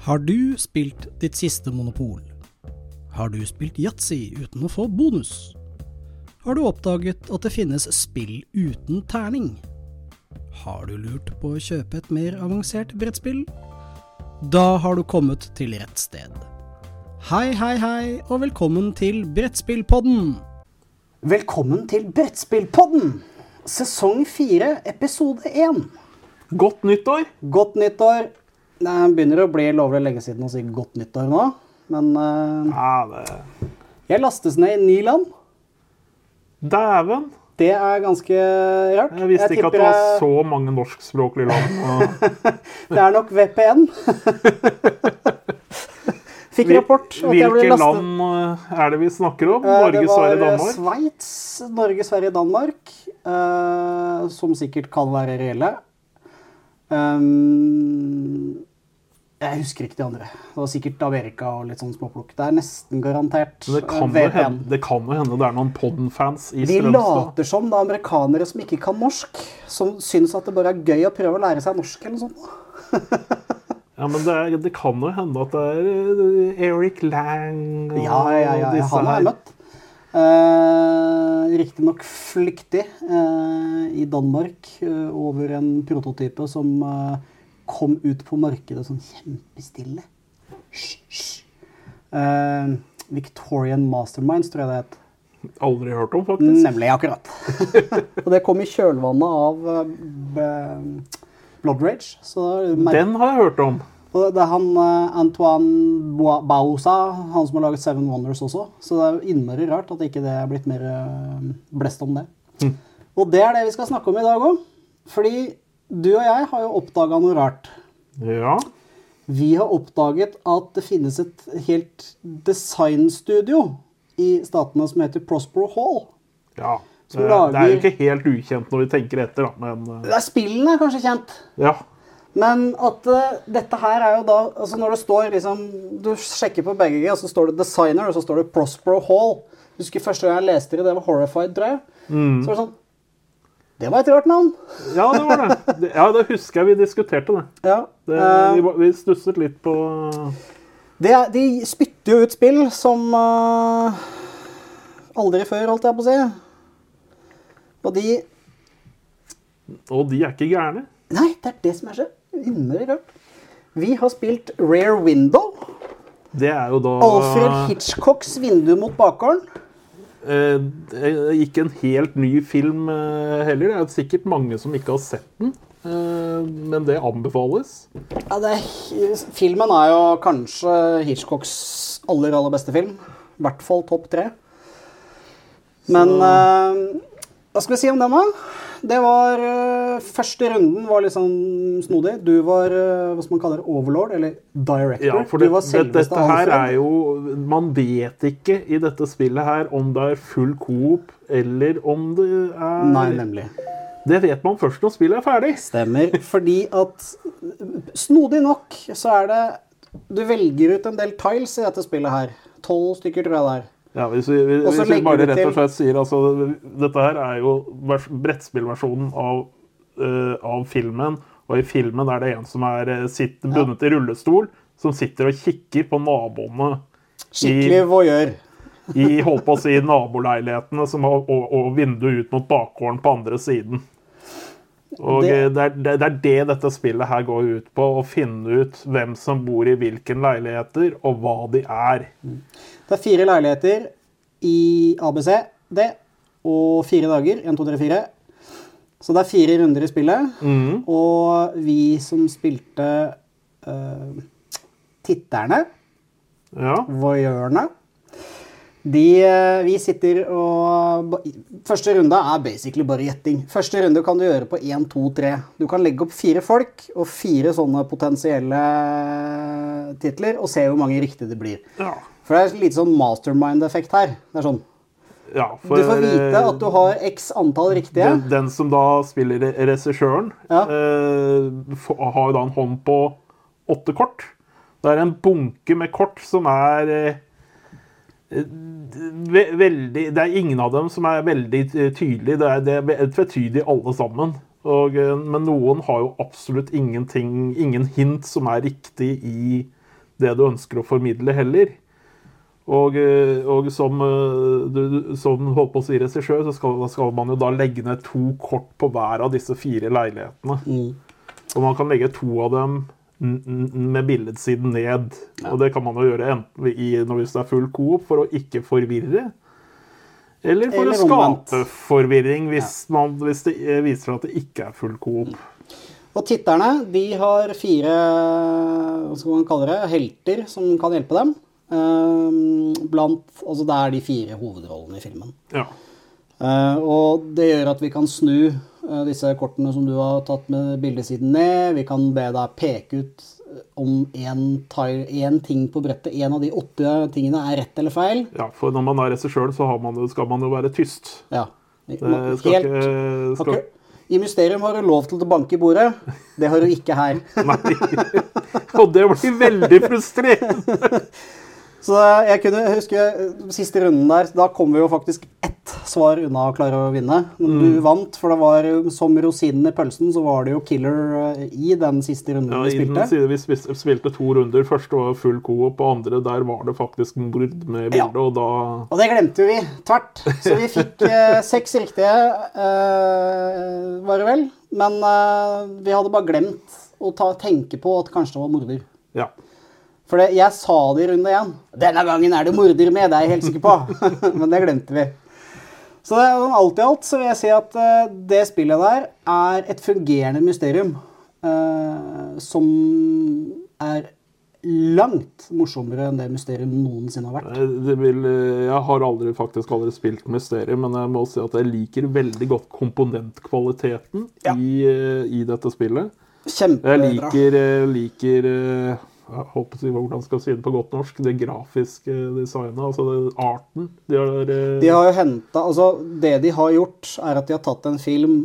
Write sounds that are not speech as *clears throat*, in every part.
Har du spilt ditt siste monopol? Har du spilt yatzy uten å få bonus? Har du oppdaget at det finnes spill uten terning? Har du lurt på å kjøpe et mer avansert brettspill? Da har du kommet til rett sted. Hei, hei, hei, og velkommen til Brettspillpodden! Velkommen til Brettspillpodden! Sesong fire, episode én. Godt nyttår! Godt nyttår. Det begynner å bli lovlig lenge siden å si godt nyttår nå, men uh, Ja, det jeg lastes ned i ni land. Dæven! Det er ganske rart. Jeg visste ikke at det var jeg- så mange norskspråklige land. Og *laughs* Det er nok VPN. *laughs* Fikk rapport jeg Hvilke land eh, er det vi snakker om? Eh, Norge, Sverige, Danmark? Det var? Sveits, Norge, Sverige, Danmark, som sikkert kan være reelle. Um, jeg husker ikke de andre. Det var sikkert Amerika og litt sånn småplukk. Det er nesten garantert Men det kan, eh, jo VPN. hende, det kan jo hende det er noen Podden-fans i De Strømstad. later som det er amerikanere som ikke kan norsk, som syns at det bare er gøy å prøve å lære seg norsk eller noe sånt. *laughs* Ja, men det, er, det kan jo hende at det er eh, Eric Lang og Ja, ja, ja, ja. Han har jeg møtt. Eh, Riktignok flyktig eh, i Danmark eh, over en prototype som eh, kom ut på markedet sånn kjempestille. Hysj, hysj. Uh, Victorian Masterminds, tror jeg det het. Aldri hørt om, faktisk. Nemlig, akkurat. *laughs* Og det kom i kjølvannet av eh, Blood Rage. Så Den har jeg hørt om. og det er han eh, Antoine Bausa, han som har laget Seven Wonders også. Så det er innmari rart at ikke det er blitt mer blest om det. Og det er det vi skal snakke om i dag òg. Fordi du og jeg har jo oppdaga noe rart. Ja. Vi har oppdaget at det finnes et helt designstudio i statene som heter Prospero Hall. ja. Det, det er jo ikke helt ukjent når vi tenker etter, da, men eh, Det er spillene er kanskje kjent. ja. Men at uh, dette her er jo da altså Når det står liksom Du sjekker på begge, og så står det 'Designer', og så står det 'Prospero Hall'. Jeg husker Første gang jeg leste det, det var 'Horrified', tror jeg. Så var det sånn Det var et rart navn. Ja, det var det. Ja, det husker jeg vi diskuterte det. Ja. det eh, vi, vi stusset litt på det de spytter jo ut spill som uh, aldri før, holdt jeg på å si. Og de Og de er ikke gærne. Nei, det er det som er så innmari rart. Vi har spilt Rare Window. Det er jo da Alfred Hitchcocks vindu mot bakgården. Eh, eh, Ikke en helt ny film eh, heller. Det er sikkert mange som ikke har sett den. Eh, men det anbefales. Ja, det er, filmen er jo kanskje Hitchcocks aller, aller beste film. I hvert fall topp tre. Men eh, hva skal vi si om den, da? Det var eh, Første runden var litt sånn snodig. Du var eh, hva skal man kalle det, overlord, eller director. Ja, for du det, det, dette her er jo Man vet ikke i dette spillet her om det er full coop, eller om det er Nei, nemlig. Det vet man først når spillet er ferdig. Stemmer. Fordi at Snodig nok så er det Du velger ut en del tiles i dette spillet her. Tolv stykker, tror jeg det er. Ja, hvis vi, hvis Og vi bare rett og slett sier altså, Dette her er jo brettspillversjonen av, uh, av filmen. Og i filmen er det en som er eh, sitter bundet i rullestol, som sitter og kikker på naboene Skikkelig voyeur. i holdt på å si, naboleilighetene som har, og, og vinduet ut mot bakgården på andre siden. Og Det- det, er, det, er det dette spillet her går ut på. Å finne ut hvem som bor i hvilken leiligheter, og hva de er. Det er fire leiligheter i ABC, det, og fire dager. 1, 2, 3, 4. Så det er fire runder i spillet. Mm. Og vi som spilte uh, titterne, Ja. voyeurene de, eh, Vi sitter og Første runde er basically bare gjetting. Første runde kan du gjøre på 1, 2, 3. Du kan legge opp fire folk og fire sånne potensielle titler, og se hvor mange riktige det blir. ja. For det er litt sånn mastermind-effekt her. Det er sånn, ja Du får vite eh, at du har x antall riktige. den, den som da spiller regissøren, Ja. eh, har jo da en hånd på åtte kort. Det er en bunke med kort som er eh, veldig Det er ingen av dem som er veldig tydelige. Det er, det er tvetydig alle sammen. Og, eh, men noen har jo absolutt ingenting, ingen hint som er riktig i det du ønsker å formidle, heller. Og, eh, og som, eh, du, som holdt på å si regissør, så skal, skal man jo da legge ned to kort på hver av disse fire leilighetene. Og man kan legge to av dem med billedsiden ned. Og det kan man jo gjøre enten i, når hvis det er full coop, for å ikke forvirre. Eller for Eller å skape forvirring hvis, man, hvis det eh, viser seg at det ikke er full coop. Og titterne de har fire hva skal man kalle det, helter som kan hjelpe dem. Ehm, blant, altså Det er de fire hovedrollene i filmen. Ja. Eh, og det gjør at vi kan snu disse kortene som du har tatt med bildesiden ned. Vi kan be deg peke ut eh, om én ting på brettet. En av de åtte tingene er rett eller feil. ja, for når man er regissør, så har man, skal man jo være tyst. Ja. Det skal Helt, ikke skal, Okay. I Mysterium har du lov til å banke i bordet. Det har du ikke her. *laughs* Nei. Og det blir veldig frustrerende. *laughs* Så jeg kunne huske siste runden der, da kom vi jo faktisk ett svar unna å klare å vinne. Men Mm. du vant, for det var som rosinen i pølsen, så var det jo killer eh, i den siste runden Ja, vi i den spilte. side vi spilte to runder. Første var full coop, og andre der var det faktisk mord med Ja. bilde, og da Og det glemte jo vi tvert. Så vi fikk eh, seks riktige, eh, var det vel. Men eh, vi hadde bare glemt å ta, tenke på at kanskje det var morder. Ja. For det, jeg sa det i runde én. Denne gangen er det morder med, det er jeg helt sikker på. *laughs* Men det glemte vi. Så det, alt i alt så vil jeg si at uh, det spillet der er et fungerende mysterium. uh, som er langt morsommere enn det mysterium noensinne har vært. Eh, Det vil, jeg har aldri, faktisk aldri spilt Mysterium, men jeg må si at jeg liker veldig godt komponentkvaliteten Ja. i, i dette spillet. Kjempebra. Jeg liker, liker jeg håper si hvordan skal jeg si det på godt norsk, det grafiske designet, altså det, arten. De har, eh, De har jo hentet, altså Det de har gjort, er at de har tatt en film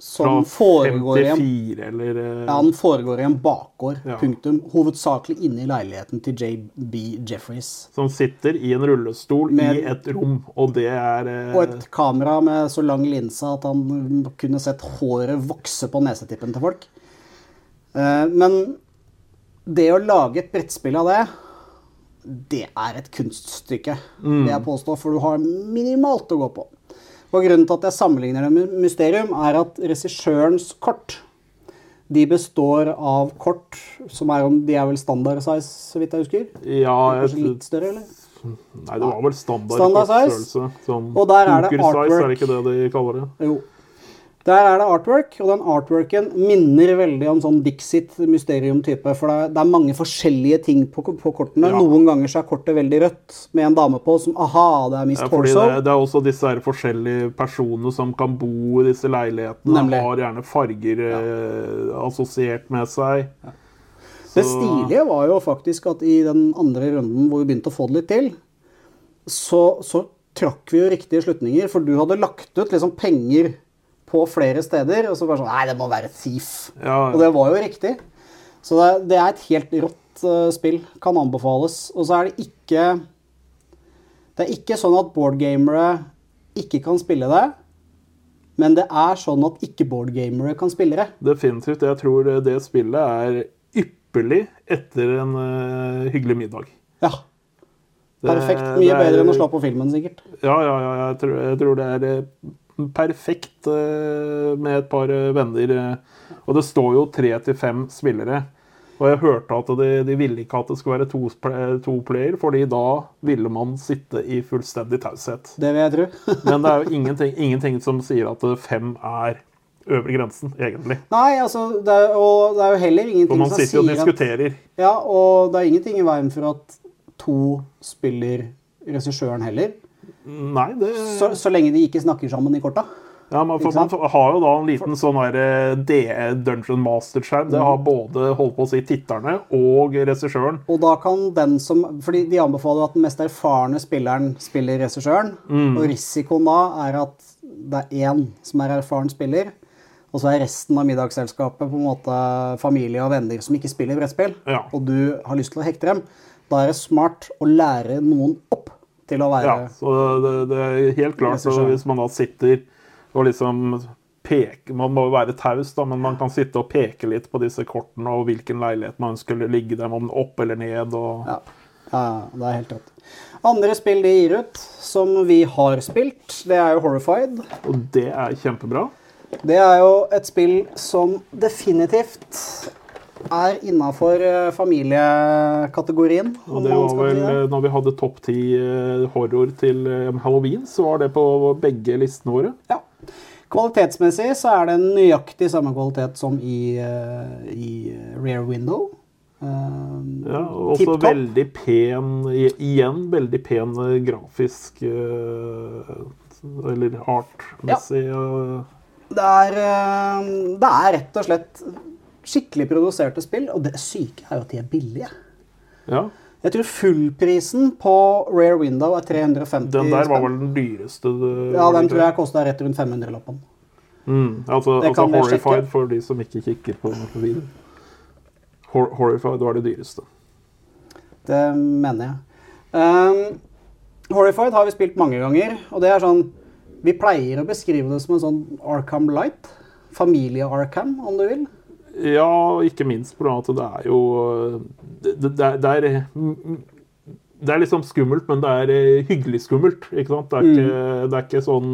som foregår i en 54 eller eh, Ja, den foregår i en bakgård. Ja. Punktum. Hovedsakelig inne i leiligheten til JB Jeffries. som sitter i en rullestol Med- i et rom, og det er eh, Og et kamera med så lang linse at han kunne sett håret vokse på nesetippen til folk. Eh, Men det å lage et brettspill av det, det er et kunststykke, vil jeg påstå, for du har minimalt å gå på. Og Grunnen til at jeg sammenligner det med Mysterium, er at regissørens kort de består av kort som er om De er vel standard size, så vidt jeg husker? Ja, jeg litt større, eller? nei, det var vel standard, Standard size. Sånn Og der er det artwork. size, er det ikke det de kaller det? Jo. Der er det artwork, og den artworken minner veldig om sånn Dixit mysterium-type. For det er, det er mange forskjellige ting på, på kortene. Ja. Noen ganger så er kortet veldig rødt med en dame på som aha, det er Miss Ja, Torso. det, det er også disse her forskjellige personene som kan bo i disse leilighetene. Nemlig. Har gjerne farger eh, assosiert med seg. Det stilige var jo faktisk at i den andre runden hvor vi begynte å få det litt til, så, så trakk vi jo riktige slutninger. For du hadde lagt ut liksom penger på flere steder, og så bare sånn Nei, det må være thief. Ja, Og det var jo riktig. Så det, det er et helt rått uh, spill. Kan anbefales. Og så er det ikke Det er ikke sånn at boardgamere ikke kan spille det. Men det er sånn at ikke-boardgamere kan spille det. definitivt. Jeg tror det, det spillet er ypperlig etter en uh, hyggelig middag. Ja. Det- Perfekt. Mye er- bedre enn å slå på filmen, sikkert. Ja, ja, ja. Jeg tror, jeg tror det er perfekt eh, med et par eh, venner. eh. Og det står jo tre til fem spillere. Og jeg hørte at de, de ville ikke at det skulle være to, to player, fordi da ville man sitte i fullstendig taushet. Det vil jeg tro. *laughs* Men det er jo ingenting, ingenting som sier at fem er øvre grensen, egentlig. Nei, altså, det er, og det er jo heller For ingenting man som sitter og sier at. Ja, og det er ingenting i veien for at to spiller regissøren heller. Nei, det Så, så lenge de ikke snakker sammen i korta. Ja, man, for, man har jo da en liten sånn eh, DE Dungeon Master-skjerm. Det har Mm. både holdt på å si titterne og regissøren. Og da kan den som Fordi de anbefaler at den mest erfarne spilleren spiller regissøren. Mm. Og risikoen da er at det er én som er erfaren spiller, og så er resten av middagsselskapet på en måte familie og venner som ikke spiller brettspill, Ja. og du har lyst til å hekte dem. Da er det smart å lære noen til å være Ja, så det, det er helt klart så Hvis man da sitter og liksom peker Man må jo være taus, da, men man kan sitte og peke litt på disse kortene og hvilken leilighet man skulle ligge dem, om opp eller ned. og... Ja. ja, det er helt rått. Andre spill de gir ut, som vi har spilt, det er jo Horrified. Og det er kjempebra. Det er jo et spill som definitivt er innafor familiekategorien. Og det var vel, si eh, når vi hadde topp ti eh, horror til eh, halloween, så var det på begge listene våre. Ja. Kvalitetsmessig så er det nøyaktig samme kvalitet som i, eh, i Rear Window. Uh, Ja, og også veldig pen Igjen veldig pen eh, grafisk eh, Eller artmessig. Ja. Det er, eh, det er rett og slett skikkelig produserte spill, og det syke er jo at de er billige. Ja. Jeg tror fullprisen på Rare Window er 350 Den der var vel den dyreste. det- Ja, den tror jeg kosta rett rundt 500-lappen. Mm, altså, altså Horrified for de som ikke kikker på video. Hor Horrified var det dyreste. Det mener jeg. Um, Horrified har vi spilt mange ganger, og det er sånn Vi pleier å beskrive det som en sånn Arkham Light. Familie-Arkham, om du vil. Ja, ikke minst pga. at det er jo Det, det, er, det, er, det er liksom skummelt, men det er eh, hyggelig skummelt. Ikke sant? Det er, ikke, det er ikke sånn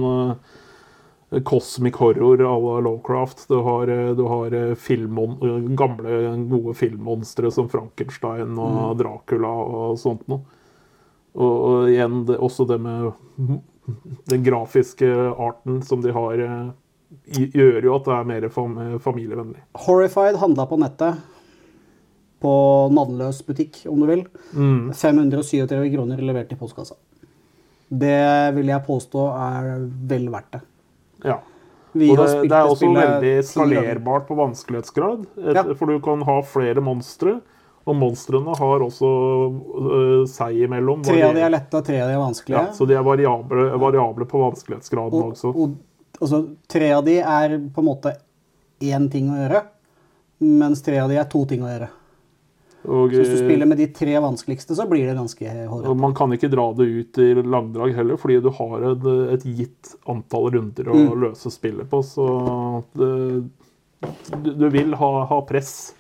kosmisk cosmic horror à la Lovecraft. Du har, eh, du har eh, filmmon, eh, gamle, gode filmmonstre som Frankenstein og Dracula og sånt noe. Og, og igjen det, også det med den grafiske arten som de har, eh, gjør jo at det er mer fam familievennlig. Horrified handla på nettet. På navnløs butikk, om du vil. Mm. 537 kroner levert i postkassa. Det vil jeg påstå er vel verdt det. Ja. Vi Og det, spilt det er også veldig skalerbart på vanskelighetsgrad. Et, Ja. For du kan ha flere monstre, og monstrene har også øh, seg imellom. Tre av de er lette, tre av de er vanskelige. ja, så de er variable, variable på vanskelighetsgraden og, også. og, altså, tre av de er på en måte én ting å gjøre, mens tre av de er to ting å gjøre. Og, Så hvis du øh, spiller med de tre vanskeligste, så blir det ganske hårete. man kan ikke dra det ut i langdrag heller, fordi du har et, et gitt antall runder å Mm. løse spillet på. Så det, du, du vil ha, ha press.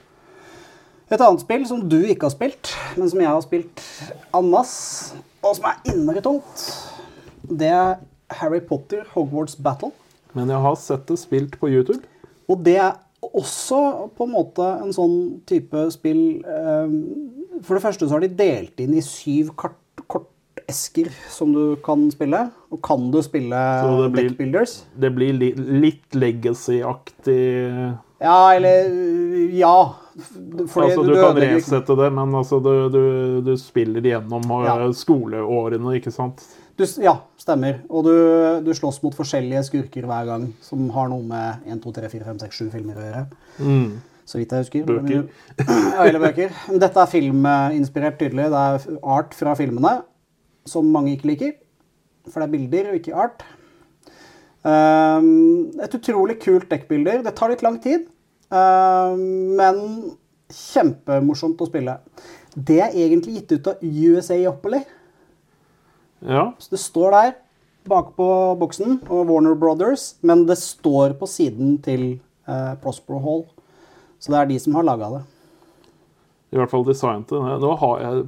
Et annet spill som du ikke har spilt, men som jeg har spilt annas, og som er innmari tungt, det er Harry Potter Hogwarts Battle. Men jeg har sett det spilt på YouTube. Og det er også på en måte en sånn type spill eh, For det første så har de delt inn i syv kart, kortesker som du kan spille. Og kan du spille det blir- deck builders? Det blir li, litt legacy-aktig Ja, eller Ja. Fordi Altså, du, kan ødelegger- resette det, men altså, du, du, du spiller gjennom øh, Ja. skoleårene, ikke sant? Du, ja, stemmer. Og du, du slåss mot forskjellige skurker hver gang, som har noe med 1, 2, 3, 4, 5, 6, 7 filmer å gjøre. Mm. Så vidt jeg husker. Bøker. Ja, *clears throat* eller bøker. Dette er filminspirert, tydelig. Det er art fra filmene, som mange ikke liker. For det er bilder og ikke art. Um, et utrolig kult dekkbilder. Det tar litt lang tid, um, men kjempemorsomt å spille. Det er egentlig gitt ut av USA Oppoly. Ja. Så det står der bakpå boksen og Warner Brothers, men det står på siden til eh, Prospero Hall. Så det er de som har laga det. I hvert fall designet det.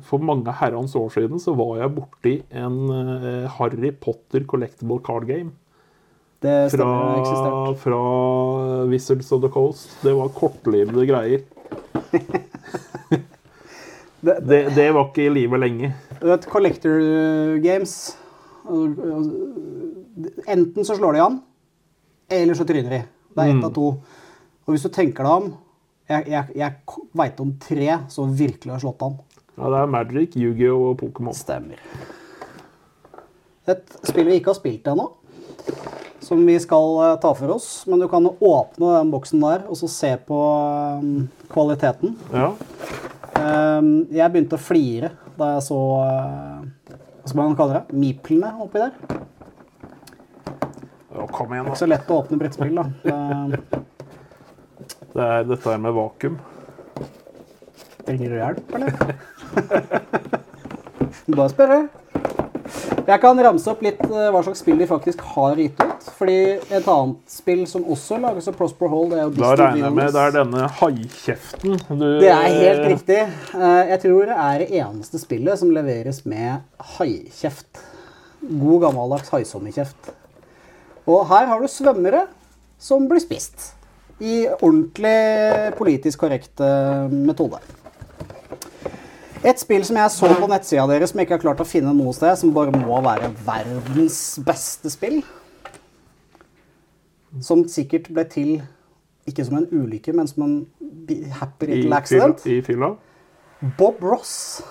For mange herrens år siden så var jeg borti en eh, Harry Potter collectible card game. Det stemmer fra, fra Wizards of the Coast. Det var kortlivede greier. *laughs* Det, Det, det var ikke i live lenge. Du vet, Collector Games Enten så slår de an, eller så tryner de. Det er ett Mm. av to. Og hvis du tenker deg om Jeg, jeg, jeg veit om tre som virkelig har slått an. Ja, Det er Magic, Yu-Gi-Oh! og Pokémon. Stemmer. Et spill vi ikke har spilt ennå, som vi skal eh, ta for oss. Men du kan åpne den boksen der og så se på eh, kvaliteten. Ja. Eh, jeg begynte å flire da jeg så eh, Hva skal man kalle det? Miplene oppi der. ja, kom igjen, Ikke så lett å åpne brettspill, da. Det er dette her med vakuum. trenger du hjelp, eller? *laughs* Bare spørre. Jeg kan ramse opp litt eh, hva slags spill de faktisk har gitt ut. fordi et annet spill som også lages av Prosper Hall, det er jo Da regner jeg med det er denne haikjeften du Det er helt riktig. Eh, Jeg tror det er det eneste spillet som leveres med haikjeft. God gammeldags haisommerkjeft. Og her har du svømmere som blir spist. I ordentlig politisk korrekt eh, metode. Et spill som jeg så på nettsida deres som jeg ikke har klart å finne noe sted, som bare må være verdens beste spill. Som sikkert ble til ikke som en ulykke, men som en happy little accident. i fylla. Bob Ross.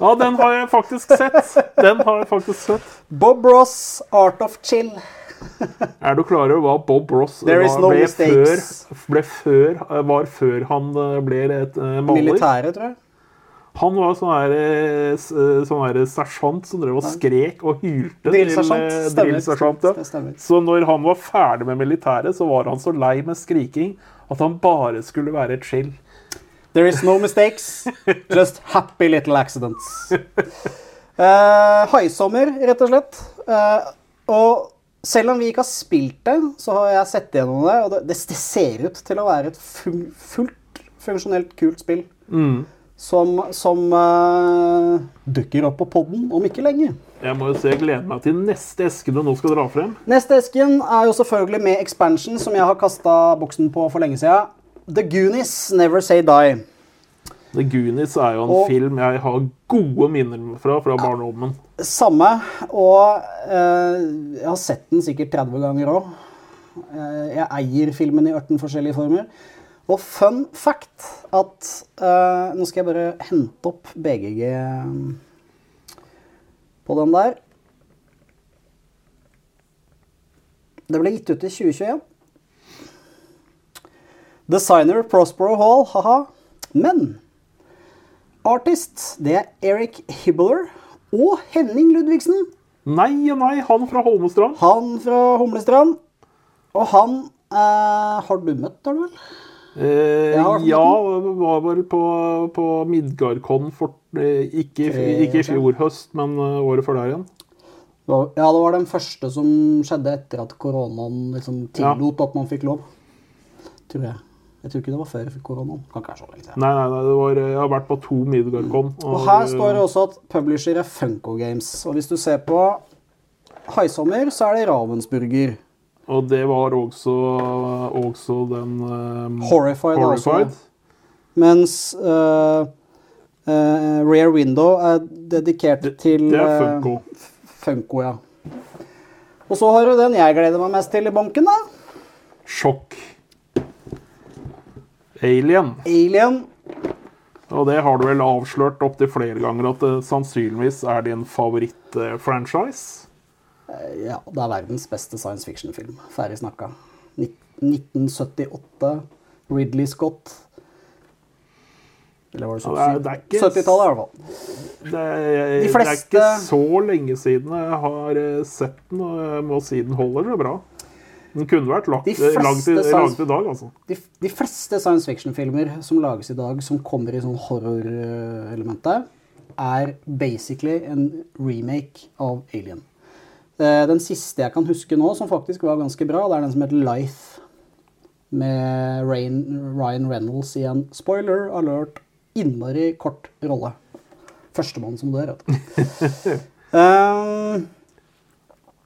Ja, den har jeg faktisk sett. Den har jeg faktisk sett. Bob Ross, Art of Chill. Er du klar over hva Bob Ross var, no ble, før, ble før, var før han eh, ble et uh, maler? Militæret, tror jeg. Han var sånn eh, eh, sånn sersjant som drev og skrek og hylte. Drillsersjant. eh, ja. Det stemmer. Så når han var ferdig med militæret, så var han så lei med skriking at han bare skulle være chill. There is no mistakes, *laughs* just happy little accidents. Eh, haisommer, rett og slett. Uh, og selv om vi ikke har spilt det, så har jeg sett gjennom det, og det, det, ser ut til å være et fullt funksjonelt kult spill. Som, som uh, dukker opp på podden om ikke lenge. Jeg må jo se, jeg gleder meg til neste eske du nå skal dra frem. Neste esken er jo selvfølgelig med expansion, som jeg har kasta boksen på for lenge siden. The Goonies Never Say Die. The Goonies er jo en Og- film jeg har gode minner fra fra barndommen. Samme. Og eh, jeg har sett den sikkert 30 ganger òg. jeg eier filmen i 18 forskjellige former. Og fun fact at uh, Nå skal jeg bare hente opp BGG på den der. Det ble gitt ut i 2021. Designer Prospero Hall, ha-ha. Men artist, det er Eric Hibbler og Henning Ludvigsen. Nei og nei, han fra Holmestrand. Han fra Humlestrand. Og han eh, har du møtt, har du vel? Eh, Jeg ja, var vel på, på Midgardkon for eh, ikke, ikke i år fjor høst, men eh, året før der igjen. Ja, det var den første som skjedde etter at koronaen liksom tillot at man fikk lov. Tror jeg. Jeg tror ikke det var før koronaen. Kan ikke være så lenge siden. Nei, nei, nei, det var, jeg har vært på to Midgardkon. Og her står det også at publisher er Funko Games. Og hvis du ser på Haisommer, så er det Ravensburger. Og det var også, også den eh, Horrified. Horrified. Mens uh, uh, Rare Window er dedikert til Det er Funko. Funko. Funko, ja. Og så har du den jeg gleder meg mest til i banken, da. Sjokk. Alien. Alien. Og det har du vel avslørt opptil flere ganger at det sannsynligvis er din favorittfranchise. Ja, det er verdens beste science fiction-film. Ferdig snakka. 1978. Ridley Scott. Eller var det Ja, det er- er ikke- 70-tallet, i hvert fall. Det er, De det er ikke så lenge siden jeg har eh, sett den, og jeg må si den holder det bra. Den kunne vært lagt, fleste laget, i, langt, i dag, altså. De, de fleste science fiction-filmer som lages i dag, som kommer i sånn horror-elementet, er basically en remake av Alien. Eh, Den siste jeg kan huske nå, som faktisk var ganske bra, det er den som heter Life. Med Ryan Reynolds i en spoiler alert, innmari kort rolle. Førstemann som dør, vet du. um, *laughs*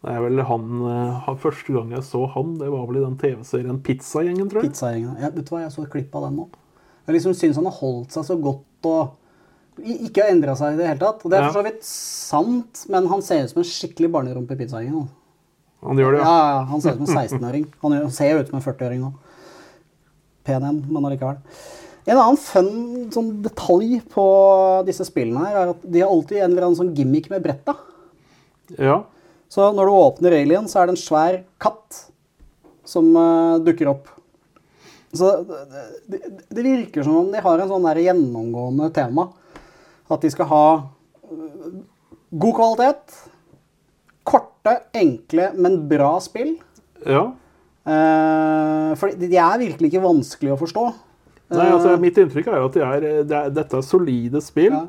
Det er vel han, eh, Første gang jeg så han, det var vel i den TV-serien Pizzagjengen, tror jeg. Pizzagjengen. Ja, vet du hva, jeg så et klipp av den nå. Jeg liksom syns han har holdt seg så godt og ikke har endra seg i det hele tatt. Og det er for så vidt sant, men han ser ut som en skikkelig barnerumpe i pizzagjengen. Han gjør det, Ja, ja. ja, han ser ut som en 16-åring. Han ser jo ut som en 40-åring nå. Pen en, men allikevel. En annen fun sånn detalj på disse spillene her, er at de har alltid en eller annen sånn gimmick med bretta. ja. Så når du åpner Alien, så er det en svær katt som uh, dukker opp. Så det, det, det virker som om de har en sånn der gjennomgående tema. At de skal ha eh, god kvalitet, korte, enkle, men bra spill. ja. Uh, for de er virkelig ikke vanskelig å forstå. Nei, altså, Mitt inntrykk er jo at de er, de er, dette er solide spill. Ja.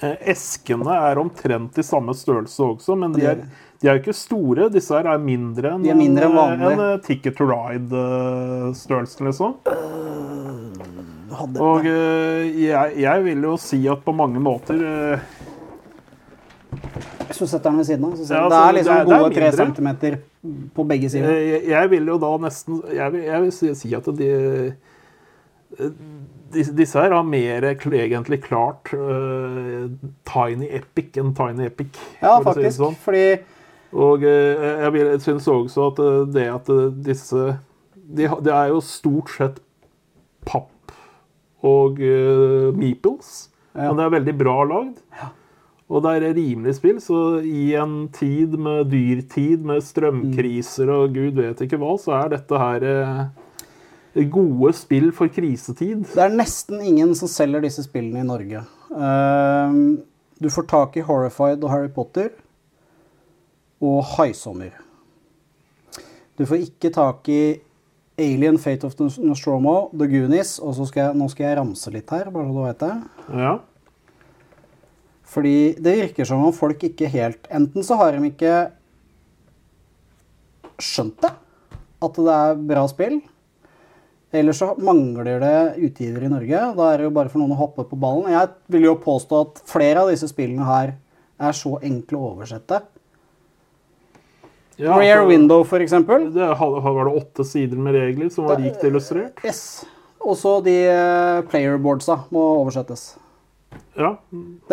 Eh, Eskene er omtrent i samme størrelse også, men de er, de er ikke store. Disse her er mindre enn en, en, eh, Ticket to Ride-størrelse, liksom. Og eh, jeg, jeg vil jo si at på mange måter eh, Hvis du setter den ved siden av, så ser Ja, altså, det er liksom det er- gode tre centimeter på begge sider. Eh, Jeg, jeg vil jo da nesten Jeg vil, jeg vil si, at de, eh, disse, her har mer egentlig klart uh, Tiny Epic enn Tiny Epic. Ja, å si faktisk. sånn. Fordi Og uh, jeg, vil- jeg syns også at eh, det at eh, disse de, Det er jo stort sett papp og uh, meeples, Ja. men det er veldig bra lagd. Og det er rimelig spill, så i en tid med dyrtid, med strømkriser og gud vet ikke hva, så er dette her eh, gode spill for krisetid. det er nesten ingen som selger disse spillene i Norge. Uh, du får tak i Horrified og Harry Potter og Haisommer. Du får ikke tak i Alien Fate of Nostromo, The Goonies, og så skal jeg, nå skal jeg ramse litt her, bare så du vet det. Ja. Fordi det virker som om folk ikke helt Enten så har de ikke skjønt det, at det er bra spill. Eller så mangler det utgivere i Norge. Da er det jo bare for noen å hoppe på ballen. Jeg vil jo påstå at flere av disse spillene her er så enkle å oversette. Ja, Rare altså, Window, eksempel. Det var det åtte sider med regler som var rikt illustrert. Yes. Også de eh, playerboardsa må oversettes. Ja,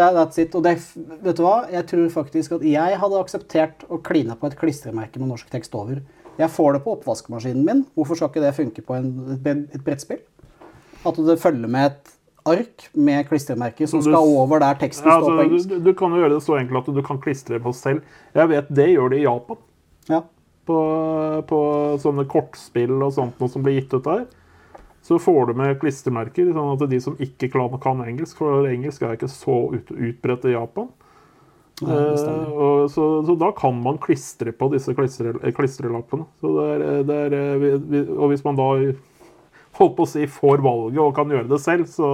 er that's it. Og det, vet du hva? Jeg tror faktisk at jeg hadde akseptert å kline på et klistremerke med norsk tekst over. Jeg får det på oppvaskmaskinen min. Hvorfor skal ikke det funke på en, et, et brettspill? At det følger med et ark med klistremerker som du- skal over der teksten Ja, står på altså, engelsk. du, du kan jo gjøre det så enkelt at du kan klistre på selv. Jeg vet det gjør det i Japan. Ja. På, på sånne kortspill og sånt noe som blir gitt ut der. Så får du med klistremerker, sånn at de som ikke kan, engelsk For engelsk er ikke så ut, utbredt i Japan. Ja, Eh, så, så da kan man klistre på disse klistre, eh, klistrelappene. Så det er, det er, eh, vi, vi, og hvis man da holdt på å si får valget og kan gjøre det selv, så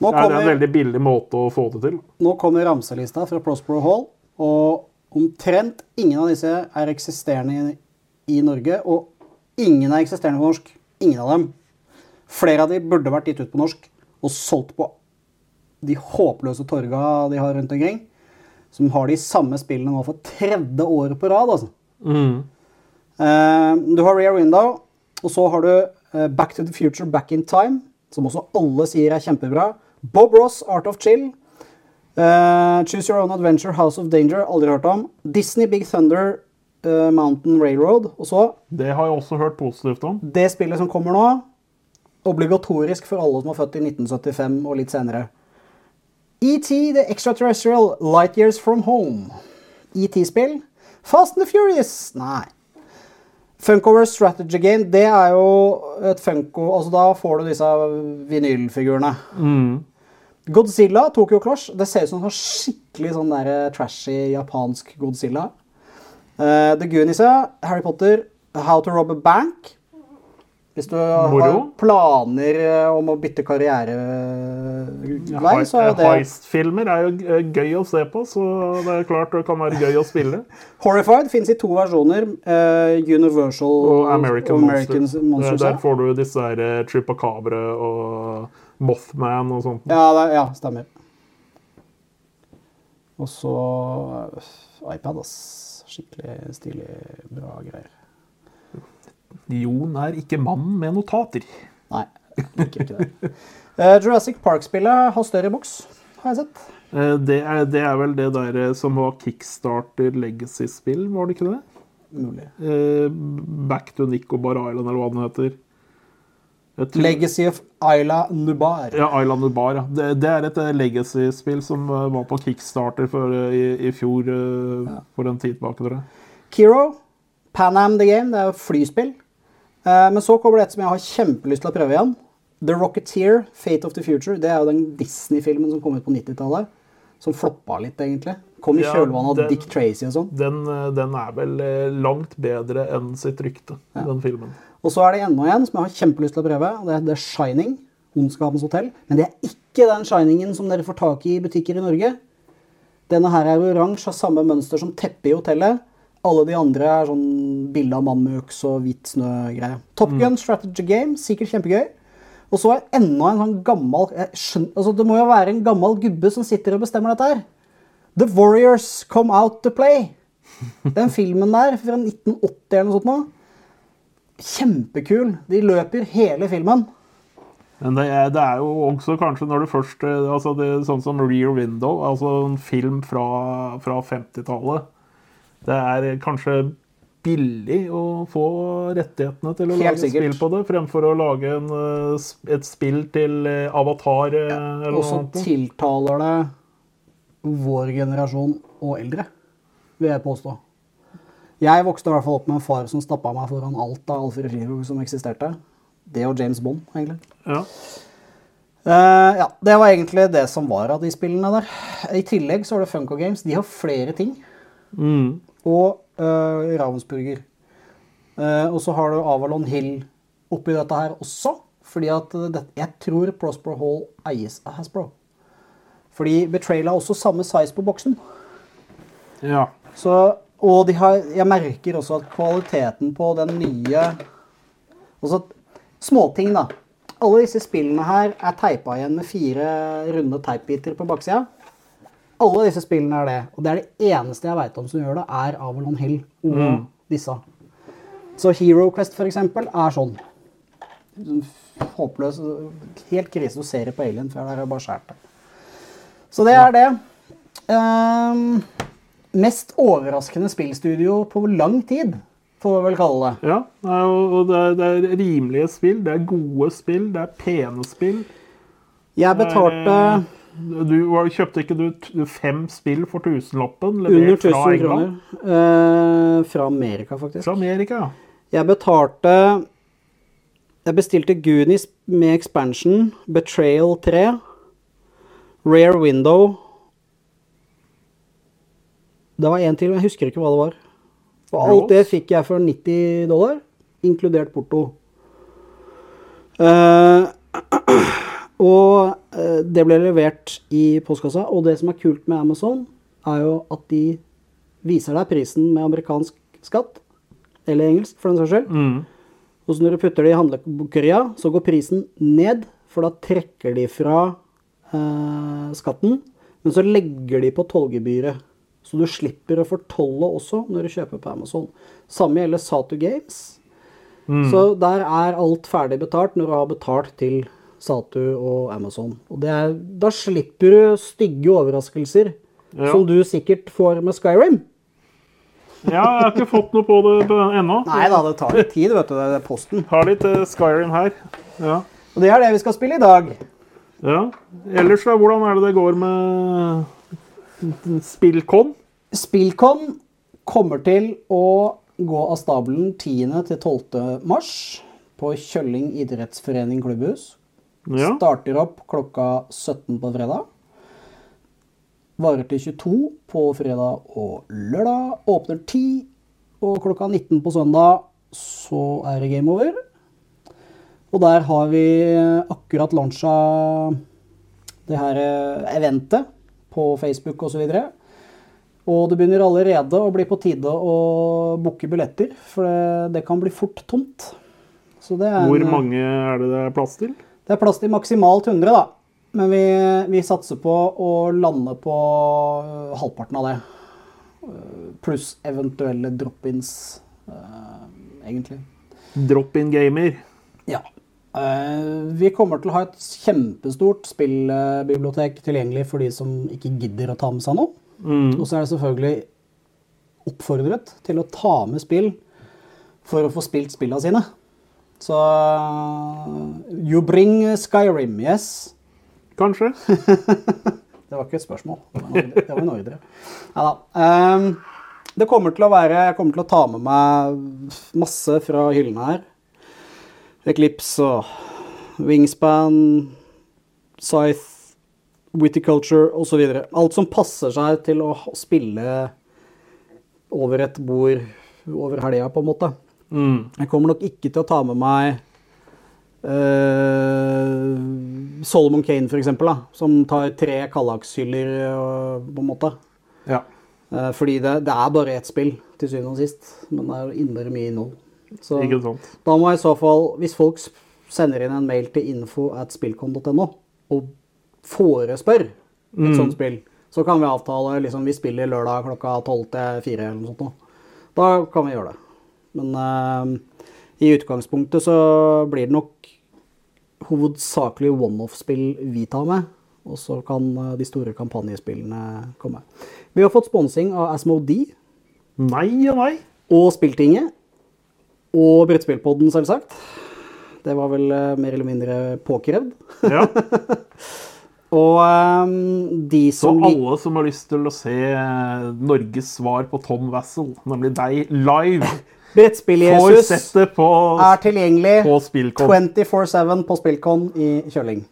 er det en veldig billig måte å få det til. nå kommer ramselista fra Prospero Hall, og omtrent ingen av disse er eksisterende i, Norge. Og ingen er eksisterende på norsk. Ingen av dem. Flere av de burde vært gitt ut på norsk og solgt på de håpløse torga de har rundt omkring. Som har de samme spillene nå for tredje året på rad. altså. Mm. Eh, du har Rear Window, og så har du eh, Back to the Future, Back in Time, som også alle sier er kjempebra. Bob Ross, Art of Chill. Eh, Choose Your Own Adventure, House of Danger, aldri hørt om. Disney Big Thunder, uh, Mountain Railroad. Og så Det har jeg også hørt positivt om. det spillet som kommer nå, obligatorisk for alle som er født i 1975 og litt senere. ET The Extraterrestrial Light Years From Home. ET-spill. Fast and the Furious. Nei. Funkover Strategy Game, det er jo et Funko Altså, da får du disse vinylfigurene. Godzilla, Tokyo Closh. det ser ut som en sånn skikkelig sånn der eh, trashy japansk Godzilla. Uh, The Goonies, Harry Potter, How to Rob a Bank. Hvis du Moro. har planer eh, om å bytte karrierevei, så er det Heist-filmer er jo gøy å se på, så det er klart det kan være gøy å spille. *laughs* Horrified fins i to versjoner. Universal Og American, og American Monsters. Monsters. Der får du disse her eh, og Mothman og sånt. Ja, det, ja, stemmer. Og så eh, iPad, ass. Skikkelig stilig, bra greier. Jon er ikke mannen med notater. Nei, ikke, ikke det. Eh, Jurassic Park-spillet har større boks, har jeg sett. Eh, Det er, det er vel det der eh, som var Kickstarter Legacy-spill, var det ikke det? Mulig. Back to Nicobar Island, eller hva den heter. Tror- Legacy of Isla Nubar. Ja, Ayla Nubar. ja. Det, det er et eh, legacy-spill som eh, var på Kickstarter for, eh, i, i fjor, ja. for en tid tilbake. Dere. Kiro, Pan Am The Game, det er jo flyspill. Eh, men så kommer det et som jeg har kjempelyst til å prøve igjen. The Rocketeer, Fate of the Future. Det er jo den Disney-filmen som kom ut på 90-tallet. Som floppa litt, egentlig. Kom i Ja, kjølvannet av Dick Tracy og sånn. Den, den er vel langt bedre enn sitt rykte, den filmen. Og så er det enda en som jeg har kjempelyst til å prøve. og Det er The Shining. Ondskapens hotell. Men det er ikke den shiningen som dere får tak i i butikker i Norge. Denne her er oransje, har samme mønster som teppet i hotellet. Alle de andre er sånn bilde av mann med øks og hvit snø-greie. Top Gun Strategy Game, sikkert kjempegøy. Og så er enda en sånn gammel skjønner, altså Det må jo være en gammel gubbe som sitter og bestemmer dette her. The Warriors Come Out to Play. Den filmen der fra 1980 eller noe sånt nå. Kjempekul. De løper hele filmen. Men det er, det er jo også kanskje når du først eh, altså det, Sånn som Rear Window, altså en film fra, fra 50-tallet. Det er kanskje billig å få rettighetene til å Helt lage sikkert. spill på det, fremfor å lage en, eh, et spill til eh, Avatar ja, eller Og så tiltaler det vår generasjon og eldre, vil jeg påstå. Jeg vokste i hvert fall opp med en far som stappa meg foran alt av Alfred Hitchcock som eksisterte. Det og James Bond, egentlig. Ja. Uh, ja, Det var egentlig det som var av de spillene der. I tillegg så har du Funko Games. De har flere ting. Mm. Og uh, Ravensburger. Uh, og så har du Avalon Hill oppi dette her også. Fordi at det, jeg tror Prospero Hall eies av Hasbro. Fordi Betrayal har også samme size på boksen. ja. Så, og de har, jeg merker også at kvaliteten på den nye Altså småting, da. Alle disse spillene her er teipa igjen med fire runde teipbiter på baksida. Alle disse spillene er det. Og det er det eneste jeg veit om som gjør det, er Avalon Hill og disse. Så Hero Quest, for eksempel, er sånn. Sånn Håpløs. Helt krise. å se det på Alien, for der er det bare skjært det. Så det er det. Ehm, mest overraskende spillstudio på lang tid, får vi vel kalle det. ja. Og det er, det er rimelige spill, det er gode spill, det er pene spill. Jeg betalte Eh, Du, kjøpte ikke du fem spill for tusenlappen? under Levert 1000 fra kroner. eh, fra Amerika, faktisk. Fra Amerika, ja. Jeg betalte Jeg bestilte Goonies med expansion, Betrayal 3, Rare Window Det var én til, men jeg husker ikke hva det var. Og alt det fikk jeg for 90 dollar, inkludert porto. Uh, *clears throat* og eh, det ble levert i postkassa. Og det som er kult med Amazon, er jo at de viser deg prisen med amerikansk skatt. Eller engelsk, for den saks skyld. Mm. Og så når du putter det i handlekøya, så går prisen ned, for da trekker de fra eh, skatten. Men så legger de på tollgebyret. Så du slipper å fortolle også når du kjøper på Amazon. Samme gjelder Satu Games. Så der er alt ferdig betalt når du har betalt til Satu og Amazon. Og det er, da slipper du stygge overraskelser, Ja. som du sikkert får med Skyrim. Ja, jeg har ikke fått noe på det ennå. Nei da, det tar litt tid, vet du. Det er posten. Har litt uh, Skyrim her. Ja. Og det er det vi skal spille i dag. ja. Ellers, da, hvordan er det det går med Spillcon? Spillcon kommer til å gå av stabelen 10. til 12. mars på Kjølling idrettsforening klubbhus. Ja. Starter opp klokka 17 på fredag. Varer til 22 på fredag og lørdag. Åpner 10, og klokka 19 på søndag så er det game over. Og der har vi akkurat lansa det her eh, eventet på Facebook osv. Og, og det begynner allerede å bli på tide å booke billetter, for det, det kan bli fort tomt. Så det Hvor en, mange er det det er plass til? det er plass til maksimalt 100, da. Men vi, vi satser på å lande på øh, halvparten av det. Øh, Pluss eventuelle drop-ins, øh, egentlig. Drop-in gamer. Ja. Eh, vi kommer til å ha et kjempestort spillbibliotek tilgjengelig for de som ikke gidder å ta med seg noe. Og så er det selvfølgelig oppfordret til å ta med spill for å få spilt spillene sine. Så You bring Skyrim, yes. Kanskje? *laughs* Det var ikke et spørsmål. Det var en ordre. Ja da. Um, det kommer til å være Jeg kommer til å ta med meg masse fra hyllene her. Eclipse og Wingspan, Scythe, Witticulture osv. Alt som passer seg til å spille over et bord over helga, på en måte. Mm. Jeg kommer nok ikke til å ta med meg uh, Solomon Kane, for eksempel, da, som tar tre Kallax-hyller, øh, på en måte. Ja. Uh, fordi det, det er bare ett spill, til syvende og sist. Men det er innmari mye innhold. Så Ikke sant. da må i så fall, hvis folk sender inn en mail til info at spillkom.no og forespør et Mm. sånt spill, så kan vi avtale liksom, vi spiller lørdag klokka 12 til 4 eller noe sånt. nå. Da kan vi gjøre det. Men uh, i utgangspunktet så blir det nok hovedsakelig one-off-spill vi tar med. Og så kan eh, de store kampanjespillene komme. Vi har fått sponsing av Asmodee Nei og nei. og Spilltinget. Og Brettspillpodden, selvsagt. Det var vel eh, mer eller mindre påkrevd. Ja. *laughs* Og um, de som Så alle som har lyst til å se eh, Norges svar på Tom Wassel, nemlig deg, live, *laughs* Brettspill-Jesus på, er tilgjengelig 24-7 på Spillcon i Kjøling.